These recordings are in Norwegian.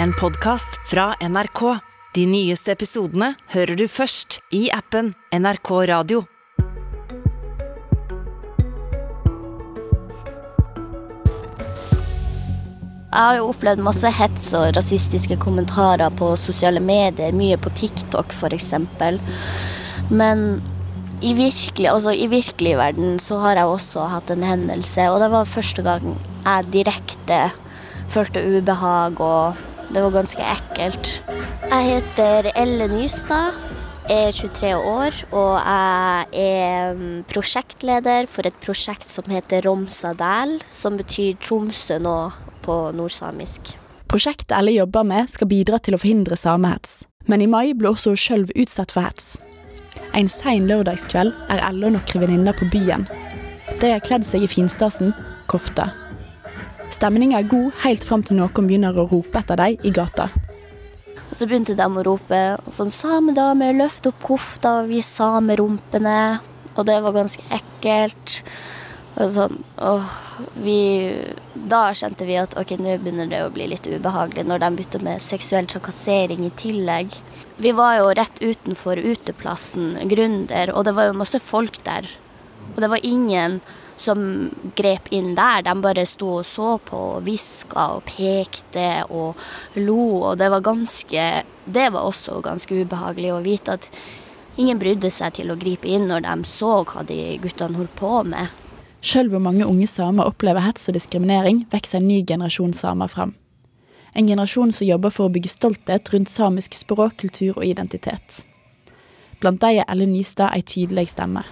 en podkast fra NRK. De nyeste episodene hører du først i appen NRK Radio. Jeg har jo opplevd masse hets og rasistiske kommentarer på sosiale medier, mye på TikTok f.eks. Men i virkelig, altså i virkelig verden så har jeg også hatt en hendelse, og det var første gang jeg direkte følte ubehag, og det var ganske ekkelt. Jeg heter Elle Nystad, er 23 år, og jeg er prosjektleder for et prosjekt som heter Romsa Dæl, som betyr Tromsø nå på nordsamisk. Prosjektet Elle jobber med, skal bidra til å forhindre samehets. Men i mai ble også hun sjøl utsatt for hets. En sein lørdagskveld er Elle og noen venninner på byen. De har kledd seg i finstasen kofte. Stemninga er god helt fram til noen begynner å rope etter dem i gata. Og så begynte de å rope sånn 'Samedamer, løft opp kofta, vi samerumpene'. Og det var ganske ekkelt. Og sånn, åh, vi, da skjønte vi at ok, nå begynner det å bli litt ubehagelig når de begynte med seksuell trakassering i tillegg. Vi var jo rett utenfor uteplassen, Gründer, og det var jo masse folk der. Og det var ingen som grep inn der. De bare sto og så på og hviska og pekte og lo, og det var ganske Det var også ganske ubehagelig å vite at ingen brydde seg til å gripe inn når de så hva de guttene holdt på med. Sjøl hvor mange unge samer opplever hets og diskriminering, vokser en ny generasjon samer fram. En generasjon som jobber for å bygge stolthet rundt samisk språk, kultur og identitet. Blant dem er Elle Nystad ei tydelig stemme.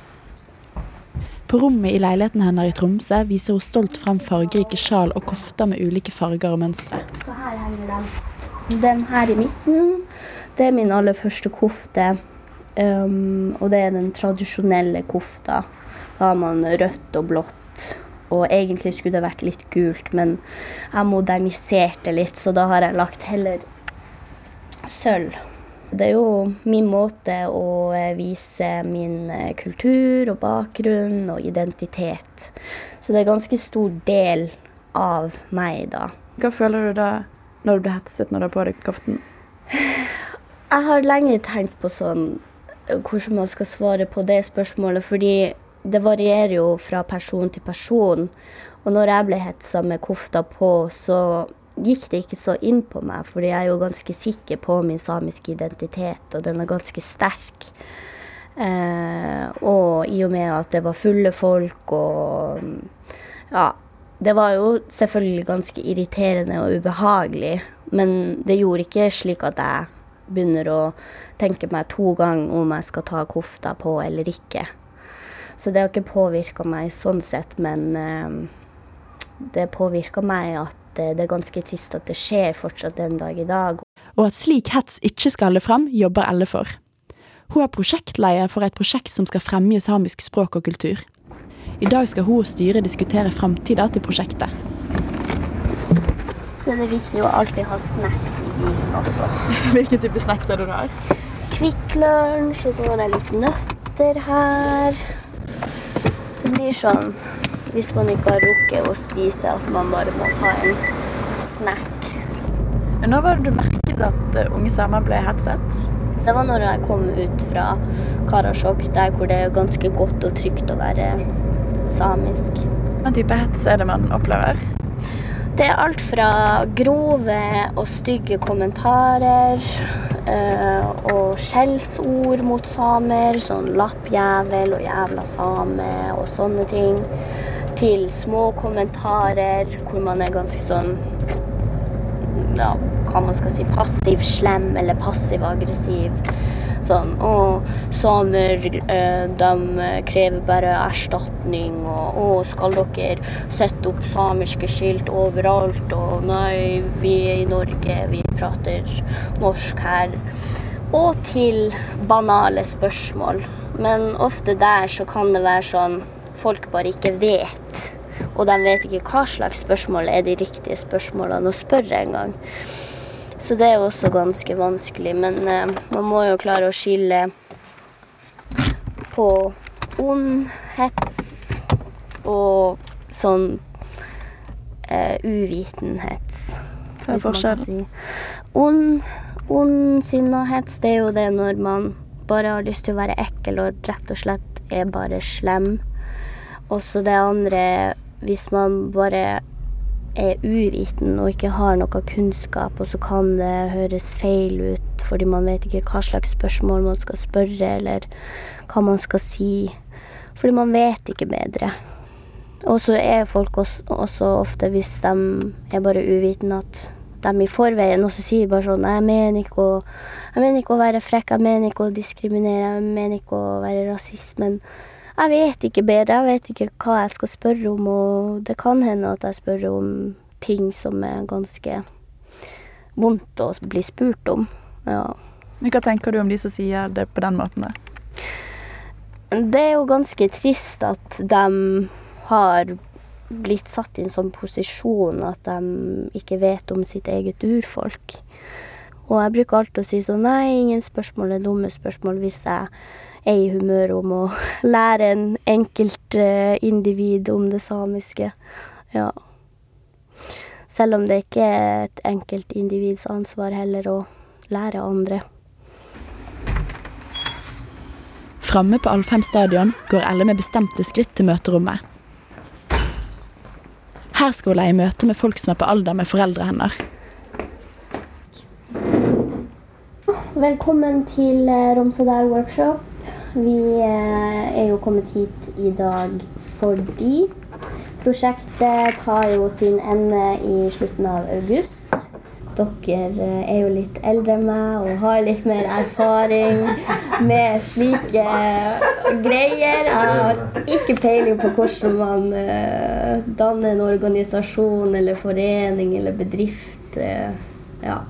På rommet i leiligheten hennes i Tromsø viser hun stolt fram fargerike sjal og kofter med ulike farger og mønstre. Så her henger den. Den her i midten, det er min aller første kofte. Um, og det er den tradisjonelle kofta. Da har man rødt og blått. Og egentlig skulle det vært litt gult, men jeg moderniserte litt, så da har jeg lagt heller sølv. Det er jo min måte å vise min kultur og bakgrunn og identitet. Så det er en ganske stor del av meg, da. Hva føler du da når du blir hetset når du har på deg koften? Jeg har lenge tenkt på sånn hvordan man skal svare på det spørsmålet, fordi det varierer jo fra person til person. Og når jeg ble hetsa med kofta på, så gikk det ikke så inn på meg, fordi jeg er jo ganske sikker på min samiske identitet, og den er ganske sterk. Eh, og i og med at det var fulle folk og Ja. Det var jo selvfølgelig ganske irriterende og ubehagelig, men det gjorde ikke slik at jeg begynner å tenke meg to ganger om jeg skal ta kofta på eller ikke. Så det har ikke påvirka meg sånn sett, men eh, det påvirker meg at det er ganske trist at det skjer fortsatt den dag i dag. Og at slik hets ikke skal holde fram, jobber Elle for. Hun er prosjektleder for et prosjekt som skal fremme samisk språk og kultur. I dag skal hun og styret diskutere framtida til prosjektet. Så det er viktig å alltid ha snacks i bilen også. Hvilken type snacks er det du har? Kvikk Lunsj, og så har jeg litt nøtter her. Det blir sånn hvis man ikke har rukket å spise, at man bare må ta en snack. Men Når var det du merket at uh, unge samer ble hetset? Det var når jeg kom ut fra Karasjok, der hvor det er ganske godt og trygt å være samisk. Hva type hets er det man opplever? Det er alt fra grove og stygge kommentarer eh, og skjellsord mot samer, sånn lappjævel og jævla same og sånne ting, til små kommentarer hvor man er ganske sånn ja, hva man skal si, passiv slem eller passiv aggressiv. Sånn Å, samer, eh, de krever bare erstatning, og å, skal dere sette opp samiske skilt overalt, og nei, vi er i Norge, vi prater norsk her. Og til banale spørsmål. Men ofte der så kan det være sånn folk bare ikke vet. Og de vet ikke hva slags spørsmål er de riktige spørsmålene å spørre engang. Så det er jo også ganske vanskelig. Men eh, man må jo klare å skille på ond hets og sånn eh, uvitenhets. Hva er forskjellen? Si. Ond, ond sinne hets, det er jo det når man bare har lyst til å være ekkel og rett og slett er bare slem. Og så det andre, hvis man bare er uviten og ikke har noe kunnskap, og så kan det høres feil ut fordi man vet ikke hva slags spørsmål man skal spørre, eller hva man skal si. Fordi man vet ikke bedre. Og så er folk også, også, ofte, hvis de er bare uvitende, at de i forveien også sier bare sånn jeg mener, ikke å, jeg mener ikke å være frekk, jeg mener ikke å diskriminere, jeg mener ikke å være rasist, men jeg vet ikke bedre. Jeg vet ikke hva jeg skal spørre om, og det kan hende at jeg spør om ting som er ganske vondt å bli spurt om. Ja. Hva tenker du om de som sier det på den måten? Det er jo ganske trist at de har blitt satt i en sånn posisjon at de ikke vet om sitt eget urfolk. Og jeg bruker alltid å si sånn Nei, ingen spørsmål er dumme spørsmål hvis jeg er i humør om å lære en enkeltindivid om det samiske. Ja. Selv om det ikke er et enkeltindivids ansvar heller å lære andre. Framme på Alfheim stadion går Elle med bestemte skritt til møterommet. Her skal hun leie møte med folk som er på alder med foreldre hennes. Velkommen til eh, Romsodal workshop. Vi eh, er jo kommet hit i dag fordi prosjektet tar jo sin ende i slutten av august. Dere eh, er jo litt eldre enn meg og har litt mer erfaring med slike greier. Jeg har ikke peiling på hvordan man uh, danner en organisasjon eller forening eller bedrift. Ja.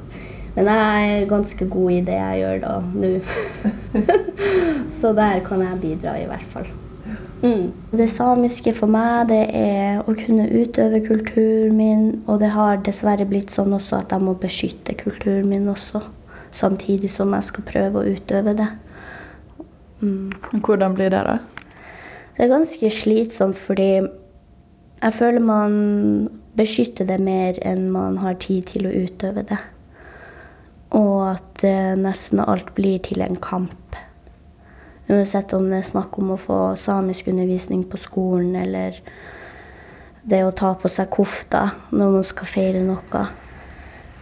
Men jeg er ganske god i det jeg gjør da nå. Så der kan jeg bidra, i hvert fall. Mm. Det samiske for meg, det er å kunne utøve kulturen min. Og det har dessverre blitt sånn også at jeg må beskytte kulturen min også. Samtidig som jeg skal prøve å utøve det. Mm. Hvordan blir det, da? Det er ganske slitsomt fordi jeg føler man beskytter det mer enn man har tid til å utøve det. Og at uh, nesten alt blir til en kamp. Uansett om det er snakk om å få samisk undervisning på skolen, eller det å ta på seg kofta når man skal feire noe.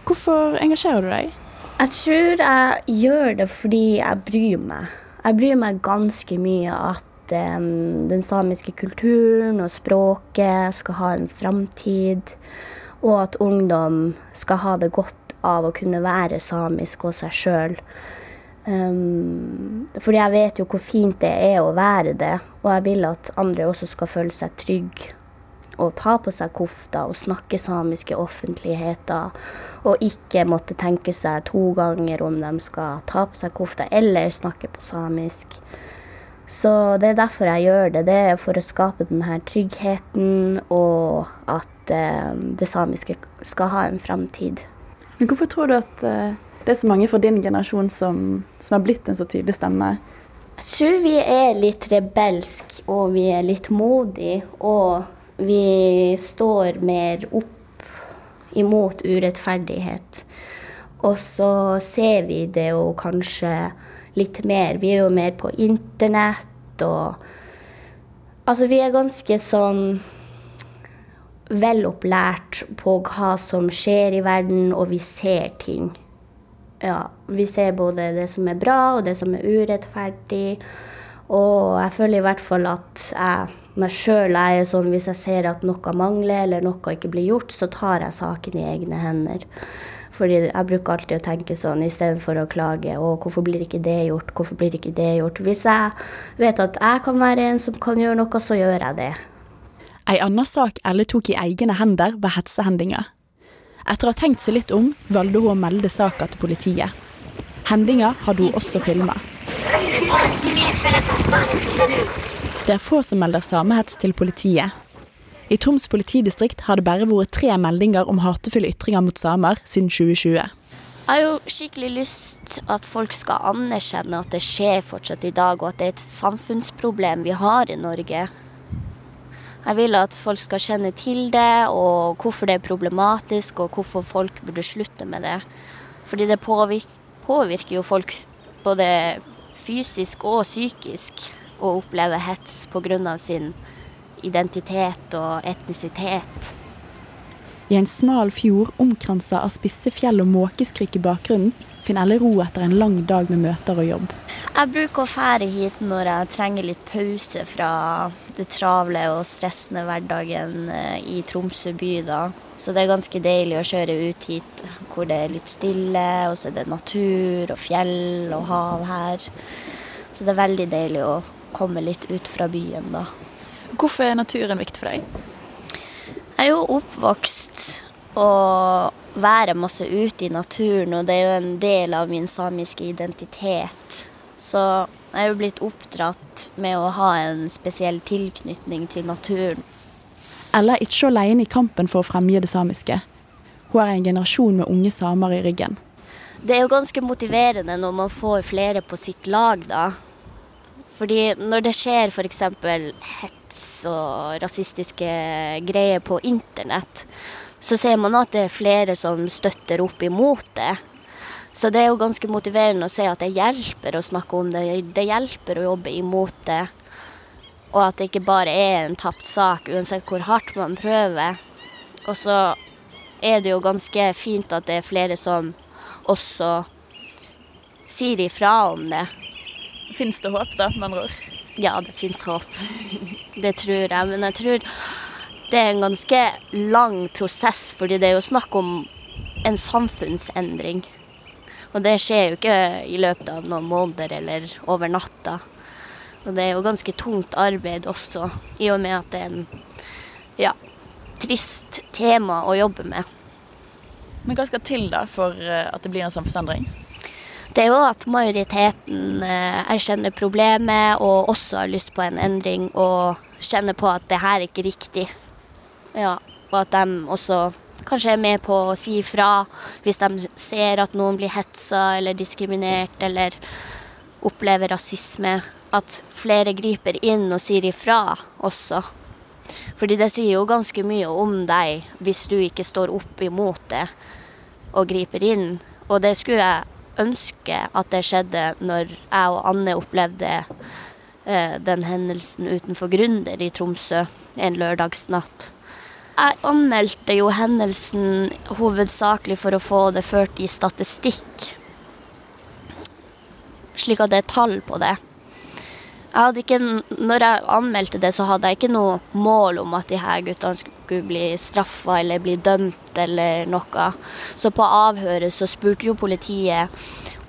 Hvorfor engasjerer du deg? Jeg tror jeg gjør det fordi jeg bryr meg. Jeg bryr meg ganske mye at um, den samiske kulturen og språket skal ha en framtid, og at ungdom skal ha det godt av å kunne være samisk og seg sjøl. Um, fordi jeg vet jo hvor fint det er å være det, og jeg vil at andre også skal føle seg trygge og ta på seg kofta og snakke samiske offentligheter, og ikke måtte tenke seg to ganger om de skal ta på seg kofta eller snakke på samisk. Så det er derfor jeg gjør det. Det er for å skape denne tryggheten, og at eh, det samiske skal ha en framtid. Men hvorfor tror du at uh det er så mange fra din generasjon som, som har blitt en så tydelig stemme. Jeg tror vi er litt rebelsk, og vi er litt modige. Og vi står mer opp imot urettferdighet. Og så ser vi det jo kanskje litt mer. Vi er jo mer på internett og Altså, vi er ganske sånn velopplært på hva som skjer i verden, og vi ser ting ja, vi ser både det som er bra, og det som er urettferdig. Og jeg føler i hvert fall at jeg meg sjøl er sånn hvis jeg ser at noe mangler eller noe ikke blir gjort, så tar jeg saken i egne hender. Fordi jeg bruker alltid å tenke sånn istedenfor å klage. Å, hvorfor blir ikke det gjort? Hvorfor blir ikke det gjort? Hvis jeg vet at jeg kan være en som kan gjøre noe, så gjør jeg det. Ei anna sak Elle tok i egne hender, var hetsehendinga. Etter å ha tenkt seg litt om, valgte hun å melde saka til politiet. Hendinga hadde hun også filma. Det er få som melder samehets til politiet. I Troms politidistrikt har det bare vært tre meldinger om hatefulle ytringer mot samer siden 2020. Jeg har jo skikkelig lyst at folk skal anerkjenne at det skjer fortsatt i dag, og at det er et samfunnsproblem vi har i Norge. Jeg vil at folk skal kjenne til det, og hvorfor det er problematisk, og hvorfor folk burde slutte med det. Fordi det påvirker, påvirker jo folk både fysisk og psykisk å oppleve hets pga. sin identitet og etnisitet. I en smal fjord omkransa av spisse fjell og måkeskrik i bakgrunnen finner Elle ro etter en lang dag med møter og jobb. Jeg bruker å fære hit når jeg trenger litt pause fra det travle og stressende hverdagen eh, i Tromsø by. da. Så det er ganske deilig å kjøre ut hit hvor det er litt stille, og så er det natur og fjell og hav her. Så det er veldig deilig å komme litt ut fra byen da. Hvorfor er naturen viktig for deg? Jeg er jo oppvokst og være masse ute i naturen, og det er jo en del av min samiske identitet. Så jeg er jo blitt oppdratt med å ha en spesiell tilknytning til naturen. Ella er ikke alene i kampen for å fremge det samiske. Hun er en generasjon med unge samer i ryggen. Det er jo ganske motiverende når man får flere på sitt lag, da. Fordi når det skjer f.eks. hets og rasistiske greier på internett, så ser man at det er flere som støtter opp imot det. Så det er jo ganske motiverende å se at det hjelper å snakke om det. Det hjelper å jobbe imot det. Og at det ikke bare er en tapt sak, uansett hvor hardt man prøver. Og så er det jo ganske fint at det er flere som også sier ifra om det. Fins det håp, da, med andre ord? Ja, det fins håp. Det tror jeg. Men jeg tror det er en ganske lang prosess, fordi det er jo snakk om en samfunnsendring. Og det skjer jo ikke i løpet av noen måneder eller over natta. Og det er jo ganske tungt arbeid også, i og med at det er en ja, trist tema å jobbe med. Men hva skal til da for eh, at det blir en samfunnsendring? Det er jo at majoriteten eh, erkjenner problemet og også har lyst på en endring og kjenner på at det her er ikke riktig. Ja, og at de også kanskje er med på å si ifra hvis de ser at noen blir hetsa eller diskriminert eller opplever rasisme. At flere griper inn og sier ifra også. Fordi det sier jo ganske mye om deg hvis du ikke står opp imot det og griper inn. Og det skulle jeg ønske at det skjedde når jeg og Anne opplevde eh, den hendelsen utenfor Gründer i Tromsø en lørdagsnatt. Jeg anmeldte jo hendelsen hovedsakelig for å få det ført i statistikk. Slik at det er tall på det. Jeg ikke, når jeg anmeldte det, så hadde jeg ikke noe mål om at de her guttene skulle bli straffa eller bli dømt eller noe. Så på avhøret så spurte jo politiet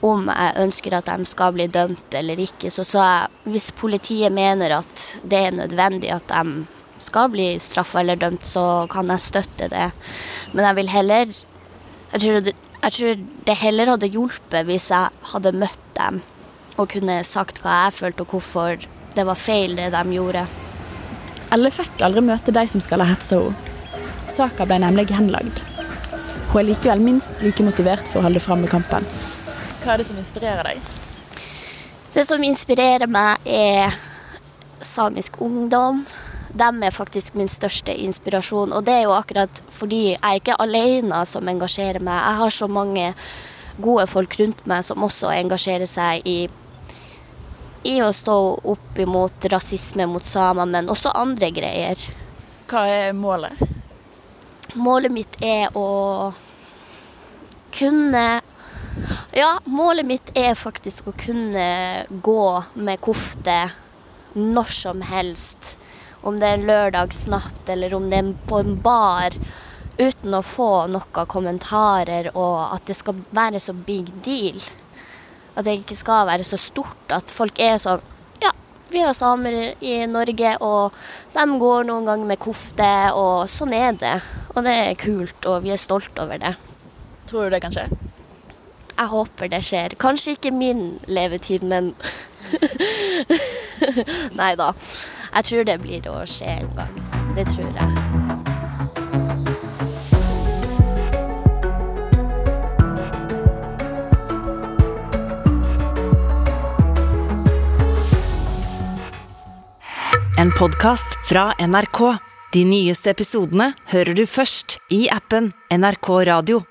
om jeg ønsker at de skal bli dømt eller ikke. Så sa jeg hvis politiet mener at det er nødvendig at de skal bli straffa eller dømt, så kan jeg støtte det. Men jeg vil heller jeg tror, det, jeg tror det heller hadde hjulpet hvis jeg hadde møtt dem og kunne sagt hva jeg følte, og hvorfor det var feil, det de gjorde. Elle fikk aldri møte de som skal ha hetsa henne. Saka ble nemlig henlagt. Hun er likevel minst like motivert for å holde fram med kampen. Hva er det som inspirerer deg? Det som inspirerer meg, er samisk ungdom de er faktisk min største inspirasjon. Og det er jo akkurat fordi jeg er ikke alene som engasjerer meg. Jeg har så mange gode folk rundt meg som også engasjerer seg i, i å stå opp imot rasisme mot samer, men også andre greier. Hva er målet? Målet mitt er å kunne Ja, målet mitt er faktisk å kunne gå med kofte når som helst om det er en lørdagsnatt eller om det er på en bar, uten å få noen kommentarer og at det skal være så big deal. At det ikke skal være så stort at folk er sånn Ja, vi har samer i Norge, og de går noen ganger med kofte, og sånn er det. Og det er kult, og vi er stolt over det. Tror du det kan skje? Jeg håper det skjer. Kanskje ikke min levetid, men Nei da. Jeg tror det blir å skje en gang. Det tror jeg. en podkast fra NRK. De nyeste episodene hører du først i appen NRK Radio.